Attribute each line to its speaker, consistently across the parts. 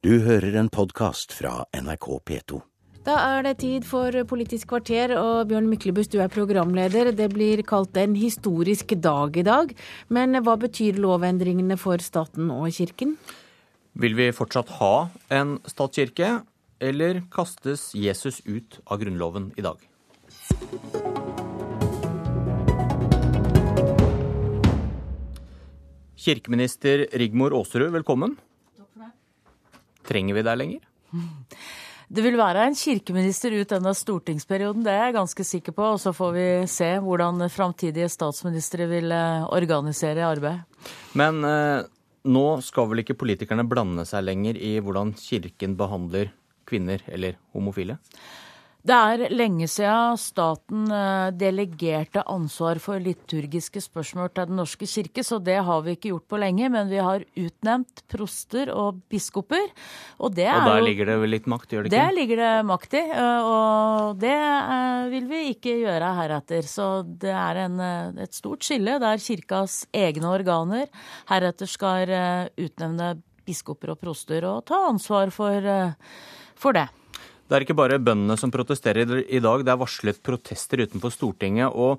Speaker 1: Du hører en podkast fra NRK P2.
Speaker 2: Da er det tid for Politisk kvarter, og Bjørn Myklebust, du er programleder. Det blir kalt en historisk dag i dag. Men hva betyr lovendringene for staten og kirken?
Speaker 3: Vil vi fortsatt ha en statskirke, eller kastes Jesus ut av Grunnloven i dag? Kirkeminister Rigmor Aasrud, velkommen. Trenger vi deg lenger?
Speaker 4: Det vil være en kirkeminister ut denne stortingsperioden, det er jeg ganske sikker på. Og så får vi se hvordan framtidige statsministre vil eh, organisere arbeid.
Speaker 3: Men eh, nå skal vel ikke politikerne blande seg lenger i hvordan kirken behandler kvinner eller homofile?
Speaker 4: Det er lenge siden staten eh, delegerte ansvar for liturgiske spørsmål til Den norske kirke, så det har vi ikke gjort på lenge. Men vi har utnevnt proster og biskoper.
Speaker 3: Og, og der jo, ligger det vel litt makt, gjør det ikke?
Speaker 4: Der ligger det makt i, eh, og det eh, vil vi ikke gjøre heretter. Så det er en, et stort skille der kirkas egne organer heretter skal utnevne biskoper og proster og ta ansvar for, for det.
Speaker 3: Det er ikke bare bøndene som protesterer i dag, det er varslet protester utenfor Stortinget. Og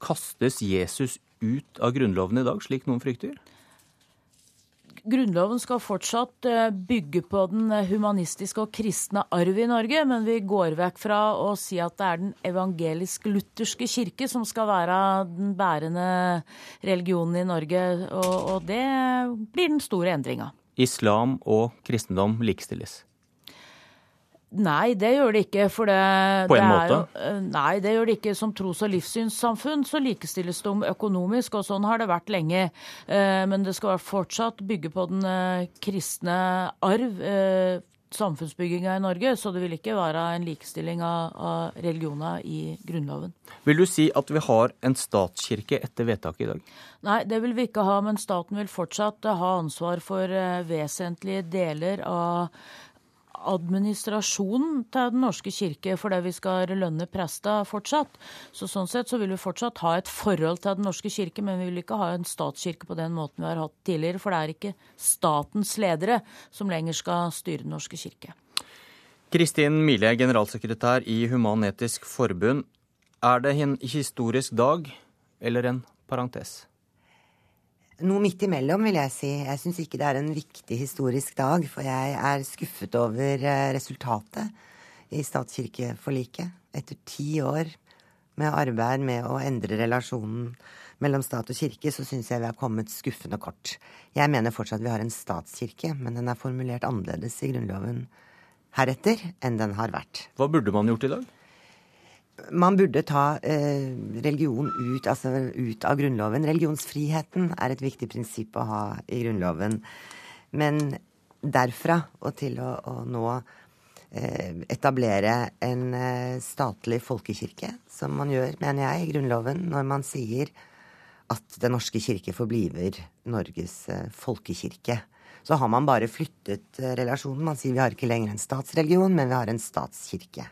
Speaker 3: kastes Jesus ut av Grunnloven i dag, slik noen frykter?
Speaker 4: Grunnloven skal fortsatt eh, bygge på den humanistiske og kristne arv i Norge, men vi går vekk fra å si at det er den evangelisk-lutherske kirke som skal være den bærende religionen i Norge, og det blir den store endringa.
Speaker 3: Islam og kristendom likestilles?
Speaker 4: Nei, det gjør det ikke. For det,
Speaker 3: På en
Speaker 4: det
Speaker 3: måte?
Speaker 4: Eh, nei, det gjør det ikke. Som tros- og livssynssamfunn så likestilles de økonomisk, og sånn har det vært lenge. Eh, men det skal fortsatt bygge på den eh, kristne arv, samfunnsbygginga i Norge, så det vil ikke være en likestilling av, av religioner i Grunnloven.
Speaker 3: Vil du si at vi har en statskirke etter vedtaket i dag?
Speaker 4: Nei, det vil vi ikke ha, men staten vil fortsatt ha ansvar for vesentlige deler av administrasjonen til Den norske kirke fordi vi skal lønne prester fortsatt. Så Sånn sett så vil vi fortsatt ha et forhold til Den norske kirke, men vi vil ikke ha en statskirke på den måten vi har hatt tidligere. For det er ikke statens ledere som lenger skal styre Den norske kirke.
Speaker 3: Kristin Mile, generalsekretær i Human-Etisk Forbund. Er det en historisk dag eller en parentes?
Speaker 5: Noe midt imellom, vil jeg si. Jeg syns ikke det er en viktig historisk dag, for jeg er skuffet over eh, resultatet i statskirkeforliket. Etter ti år med arbeid med å endre relasjonen mellom stat og kirke, så syns jeg vi har kommet skuffende kort. Jeg mener fortsatt vi har en statskirke, men den er formulert annerledes i Grunnloven heretter enn den har vært.
Speaker 3: Hva burde man gjort i dag?
Speaker 5: Man burde ta eh, religion ut, altså ut, av Grunnloven. Religionsfriheten er et viktig prinsipp å ha i Grunnloven. Men derfra og til å, å nå eh, etablere en eh, statlig folkekirke, som man gjør, mener jeg, i Grunnloven, når man sier at Den norske kirke forbliver Norges folkekirke. Så har man bare flyttet relasjonen. Man sier vi har ikke lenger en statsreligion, men vi har en statskirke.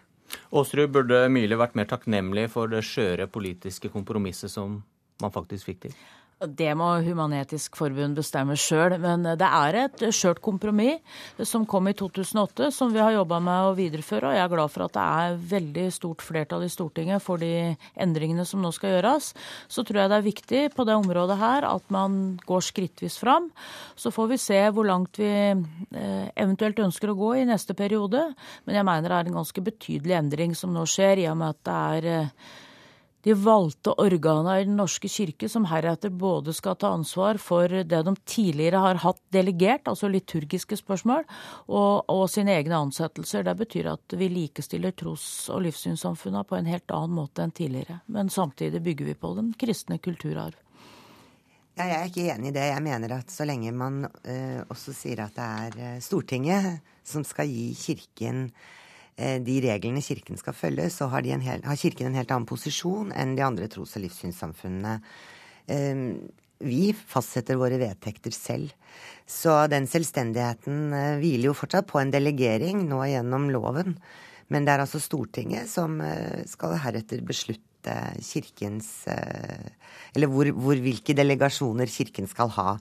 Speaker 3: Aasrud, burde Myhre vært mer takknemlig for det skjøre politiske kompromisset som man faktisk fikk til?
Speaker 4: Det må Human-Etisk Forbund bestemme sjøl, men det er et skjørt kompromiss som kom i 2008, som vi har jobba med å videreføre. Og jeg er glad for at det er veldig stort flertall i Stortinget for de endringene som nå skal gjøres. Så tror jeg det er viktig på det området her at man går skrittvis fram. Så får vi se hvor langt vi eh, eventuelt ønsker å gå i neste periode. Men jeg mener det er en ganske betydelig endring som nå skjer, i og med at det er eh, de valgte organa i Den norske kirke som heretter både skal ta ansvar for det de tidligere har hatt delegert, altså liturgiske spørsmål, og, og sine egne ansettelser. Det betyr at vi likestiller tros- og livssynssamfunna på en helt annen måte enn tidligere. Men samtidig bygger vi på den kristne kulturarv.
Speaker 5: Ja, jeg er ikke enig i det. Jeg mener at så lenge man uh, også sier at det er uh, Stortinget som skal gi Kirken Eh, de reglene Kirken skal følge, så har, hel, har, Kirken en helt annen posisjon enn de andre tros- og livssynssamfunnene. Eh, vi fastsetter våre vedtekter selv. Så den selvstendigheten eh, hviler jo fortsatt på en delegering nå gjennom loven. Men det er altså Stortinget som skal heretter beslutte Kirkens Eller hvor, hvor, hvilke delegasjoner Kirken skal ha.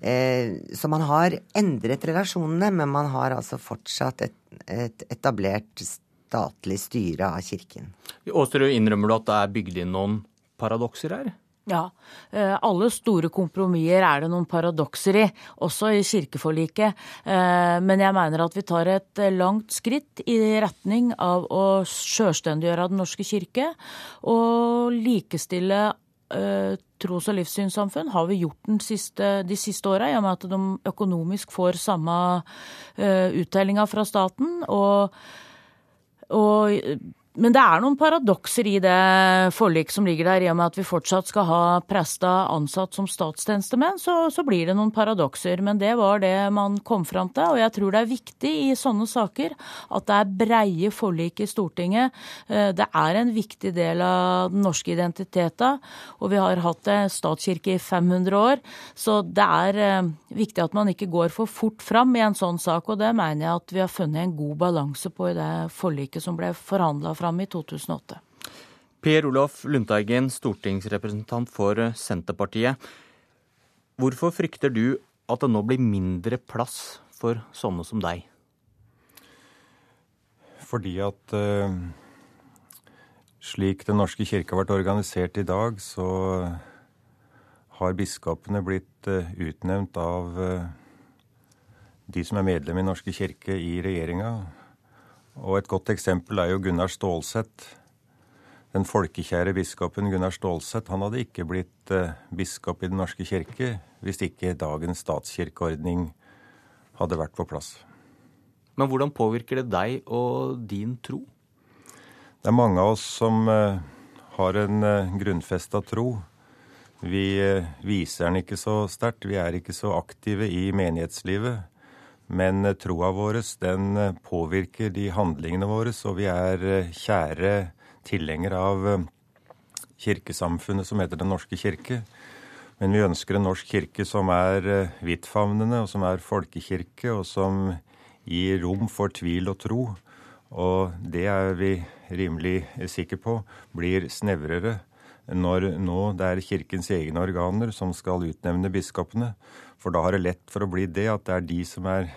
Speaker 5: Eh, så man har endret relasjonene, men man har altså fortsatt et, et etablert statlig styre av kirken.
Speaker 3: Aasrud, innrømmer du at det er bygd inn noen paradokser her?
Speaker 4: Ja, eh, alle store kompromisser er det noen paradokser i, også i kirkeforliket. Eh, men jeg mener at vi tar et langt skritt i retning av å sjølstendiggjøre Den norske kirke og likestille tros- og livssynssamfunn har vi gjort siste, de siste åra, i og med at de økonomisk får samme uttellinga fra staten. og og men det er noen paradokser i det forliket som ligger der, i og med at vi fortsatt skal ha presta ansatt som statstjenestemenn, så, så, blir det noen paradokser. Men det var det man kom fram til, og jeg tror det er viktig i sånne saker at det er breie forlik i Stortinget. Eh, det er en viktig del av den norske identiteten, og vi har hatt en statskirke i 500 år, så det er eh, viktig at man ikke går for fort fram i en sånn sak, og det mener jeg at vi har funnet en god balanse på i det forliket som ble forhandla fram fram i 2008.
Speaker 3: Per Olaf Lundteigen, stortingsrepresentant for Senterpartiet. Hvorfor frykter du at det nå blir mindre plass for sånne som deg?
Speaker 6: Fordi at uh, slik Den norske kirke har vært organisert i dag, så har biskopene blitt uh, utnevnt av uh, de som er medlem i Norske kirke i regjeringa. Og et godt eksempel er jo Gunnar Stålsett. Den folkekjære biskopen Gunnar Stålsett han hadde ikke blitt eh, biskop i Den norske kirke hvis ikke dagens statskirkeordning hadde vært på plass.
Speaker 3: Men hvordan påvirker det deg og din tro?
Speaker 6: Det er mange av oss som eh, har en eh, grunnfesta tro. Vi viser den ikke så sterkt. Vi er ikke så aktive i menighetslivet. Men eh, troa vår den eh, påvirker de handlingene våre, og vi er eh, kjære tilhengere av kirkesamfunnet som heter Den norske kirke. Men vi ønsker en norsk kirke som er vidtfavnende, og som er folkekirke, og som gir rom for tvil og tro. Og det er vi rimelig sikre på blir snevrere når nå det er kirkens egne organer som skal utnevne biskopene. For da har det lett for å bli det at det er de som er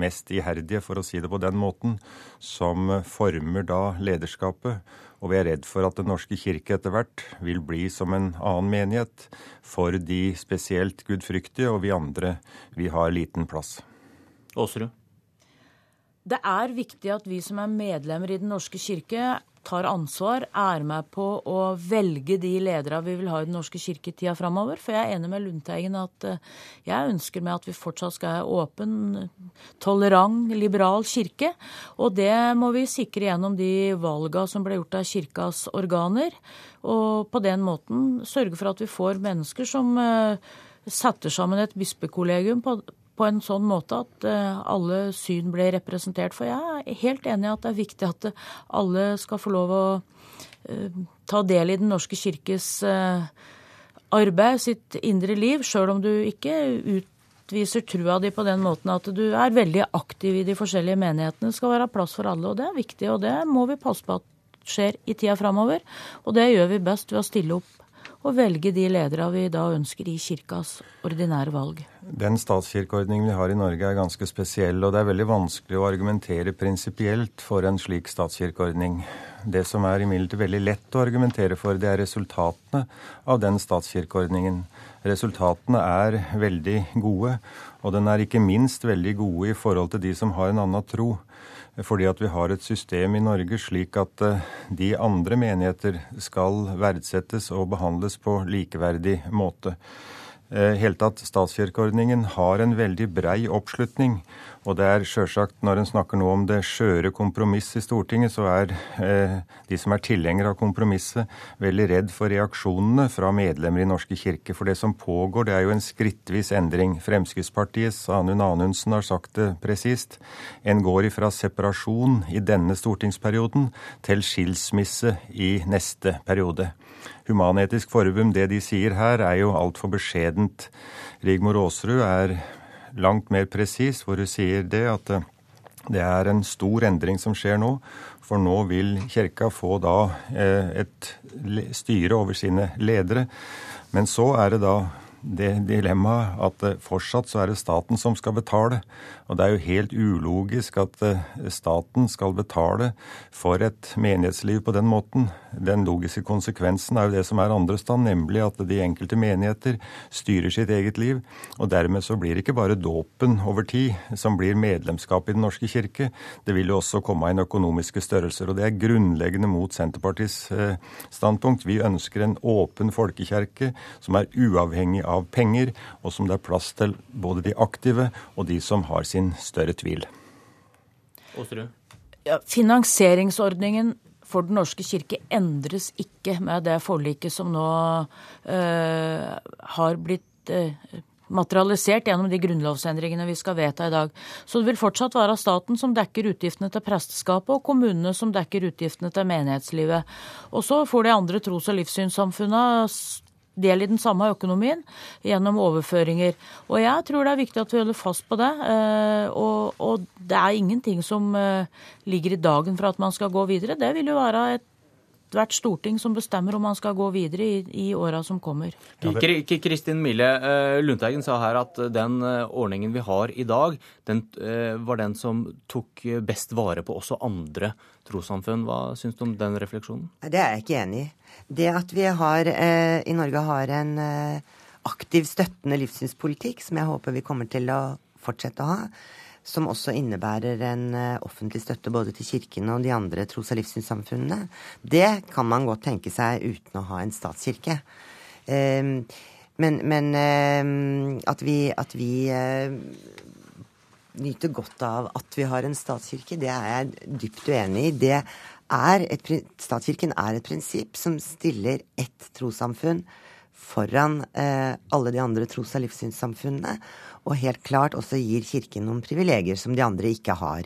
Speaker 6: mest iherdige, for å si det på den måten, som former da lederskapet. Og vi er redd for at Den norske kirke etter hvert vil bli som en annen menighet for de spesielt gudfryktige, og vi andre, vi har liten plass.
Speaker 3: Åsru?
Speaker 4: Det er viktig at vi som er medlemmer i Den norske kirke, tar ansvar, er med på å velge de ledere vi vil ha i Den norske kirke i tida framover. For jeg er enig med Lundteigen at eh, jeg ønsker meg at vi fortsatt skal ha åpen, tolerant, liberal kirke. Og det må vi sikre gjennom de valga som ble gjort av kirkas organer. Og på den måten sørge for at vi får mennesker som eh, setter sammen et bispekollegium på, på en sånn måte at eh, alle syn ble representert. For jeg er helt enig i at det er viktig at eh, alle skal få lov å eh, ta del i Den norske kirkes arbeid, sitt indre liv, sjøl om du ikke utviser trua di på den måten at du er veldig aktiv i de forskjellige menighetene. Det skal være plass for alle, og det er viktig, og det må vi passe på at skjer i tida framover. Og det gjør vi best ved å stille opp og velge de ledere vi da ønsker i kirkas ordinære valg.
Speaker 6: Den statskirkeordningen vi har i Norge er ganske spesiell, og det er veldig vanskelig å argumentere prinsipielt for en slik statskirkeordning. Det som er imidlertid veldig lett å argumentere for, det er resultatene av den statskirkeordningen. Resultatene er veldig gode, og den er ikke minst veldig gode i forhold til de som har en annen tro fordi at vi har et system i Norge slik at eh, de andre menigheter skal verdsettes og behandles på likeverdig måte. Eh, helt tatt, Statskirkeordningen har en veldig brei oppslutning. Og det er sjølsagt, når en snakker nå om det skjøre kompromiss i Stortinget, så er eh, de som er tilhengere av kompromisset, veldig redd for reaksjonene fra medlemmer i Norske kirke. For det som pågår, det er jo en skrittvis endring. Fremskrittspartiets Anund Anundsen har sagt det presist. En går ifra separasjon i denne stortingsperioden til skilsmisse i neste periode. Human-Etisk Forbund, det de sier her, er jo altfor beskjedent. Rigmor Aasrud er langt mer presis, hvor hun sier det at eh, det er en stor endring som skjer nå. For nå vil Kirka få da eh, et styre over sine ledere. Men så er det da det dilemmaet at eh, fortsatt så er det staten som skal betale. Og det er jo helt ulogisk at eh, staten skal betale for et menighetsliv på den måten. Den logiske konsekvensen er jo det som er andre stand, nemlig at de enkelte menigheter styrer sitt eget liv. Og dermed så blir det ikke bare dåpen over tid som blir medlemskap i Den norske kirke. Det vil jo også komme inn økonomiske størrelser. Og det er grunnleggende mot Senterpartiets eh, standpunkt. Vi ønsker en åpen folkekjerke som er uavhengig av penger, og som det er plass til både de aktive og de som har sin større tvil.
Speaker 4: Ja, finansieringsordningen for Den norske kirke endres ikke med det forliket som nå uh, har blitt uh, materialisert gjennom de grunnlovsendringene vi skal vedta i dag. Så det vil fortsatt være staten som dekker utgiftene til presteskapet, og kommunene som dekker utgiftene til menighetslivet. Og så får de andre tros- og livssynssamfunnene del i den samme økonomien gjennom overføringer. Og jeg tror det er viktig at vi holder fast på det. Eh, og, og det er ingenting som eh, ligger i dagen for at man skal gå videre. Det vil jo være et hvert storting som bestemmer om man skal gå videre i, i åra som kommer.
Speaker 3: Kristin Mille eh, Lundteigen sa her at den ordningen vi har i dag, den var den som tok best vare på også andre trossamfunn. Hva syns du om den refleksjonen?
Speaker 5: Det er jeg ikke enig i. Det at vi har, eh, i Norge har en eh, aktiv støttende livssynspolitikk, som jeg håper vi kommer til å fortsette å ha, som også innebærer en eh, offentlig støtte både til kirkene og de andre tros- og livssynssamfunnene, det kan man godt tenke seg uten å ha en statskirke. Eh, men, men eh, at vi, at vi eh, nyter godt av at vi har en statskirke, det er jeg dypt uenig i. Det er et, statskirken er et prinsipp som stiller ett trossamfunn foran eh, alle de andre tros- og livssynssamfunnene, og helt klart også gir Kirken noen privilegier som de andre ikke har.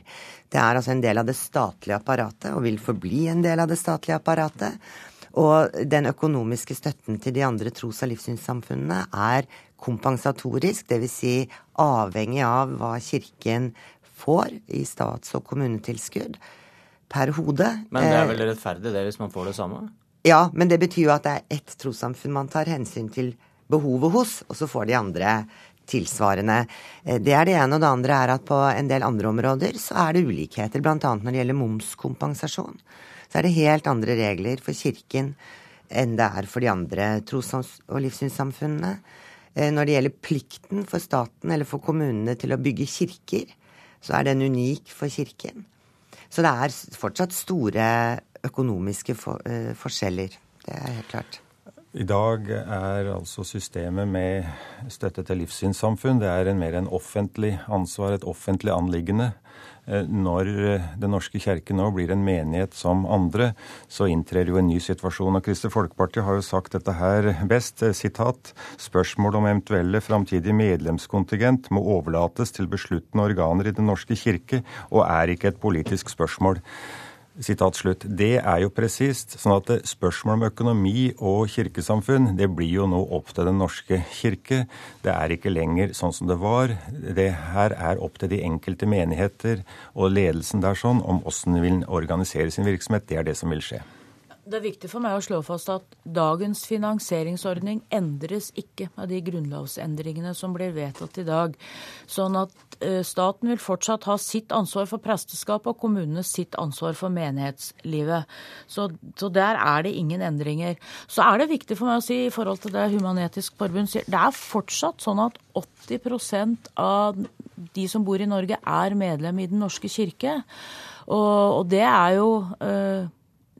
Speaker 5: Det er altså en del av det statlige apparatet, og vil forbli en del av det statlige apparatet. Og den økonomiske støtten til de andre tros- og livssynssamfunnene er kompensatorisk, dvs. Si avhengig av hva Kirken får i stats- og kommunetilskudd per hode.
Speaker 3: Men det er vel eh, rettferdig det, hvis man får det samme?
Speaker 5: Ja, men det betyr jo at det er ett trossamfunn man tar hensyn til behovet hos, og så får de andre tilsvarende. Eh, det er det ene. Og det andre er at på en del andre områder så er det ulikheter. Bl.a. når det gjelder momskompensasjon. Så er det helt andre regler for Kirken enn det er for de andre tros- og livssynssamfunnene. Eh, når det gjelder plikten for staten eller for kommunene til å bygge kirker, så er den unik for Kirken. Så det er fortsatt store økonomiske uh, forskjeller. Det er helt klart.
Speaker 6: I dag er altså systemet med støtte til livssynssamfunn det er en mer en offentlig ansvar, et offentlig anliggende. Eh, når eh, Den norske kirke nå blir en menighet som andre, så inntrer jo en ny situasjon. Og Kristelig Folkeparti har jo sagt dette her best. sitat, Spørsmål om eventuelle framtidige medlemskontingent må overlates til besluttende organer i Den norske kirke, og er ikke et politisk spørsmål. Det er jo presist. sånn at spørsmål om økonomi og kirkesamfunn det blir jo nå opp til Den norske kirke. Det er ikke lenger sånn som det var. Det her er opp til de enkelte menigheter og ledelsen der sånn om åssen de vil organisere sin virksomhet. Det er det som vil skje.
Speaker 4: Det er viktig for meg å slå fast at dagens finansieringsordning endres ikke med de grunnlovsendringene som blir vedtatt i dag. Sånn at uh, staten vil fortsatt ha sitt ansvar for presteskap og kommunene sitt ansvar for menighetslivet. Så, så, der er det ingen endringer. Så er det viktig for meg å si i forhold til det Human-Etisk Forbund sier, det er fortsatt sånn at 80% av de som bor i Norge er medlem i Den norske kirke. Og, og det er jo uh,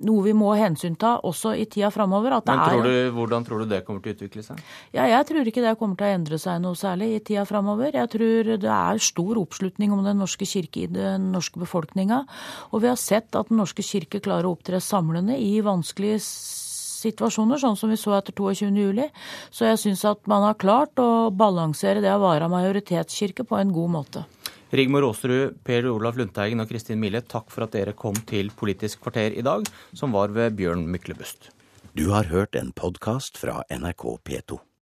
Speaker 4: noe vi må hensynta også i tida framover.
Speaker 3: Men tror du, hvordan tror du det kommer til å utvikle seg?
Speaker 4: Ja, Jeg tror ikke det kommer til å endre seg noe særlig i tida framover. Jeg tror det er stor oppslutning om Den norske kirke i den norske befolkninga. Og vi har sett at Den norske kirke klarer å opptre samlende i vanskelige situasjoner, sånn som vi så etter 22.07. Så jeg syns at man har klart å balansere det å være majoritetskirke på en god måte.
Speaker 3: Rigmor Aasrud, Per Olaf Lundteigen og Kristin Mille, takk for at dere kom til Politisk kvarter i dag, som var ved Bjørn Myklebust.
Speaker 1: Du har hørt en podkast fra NRK P2.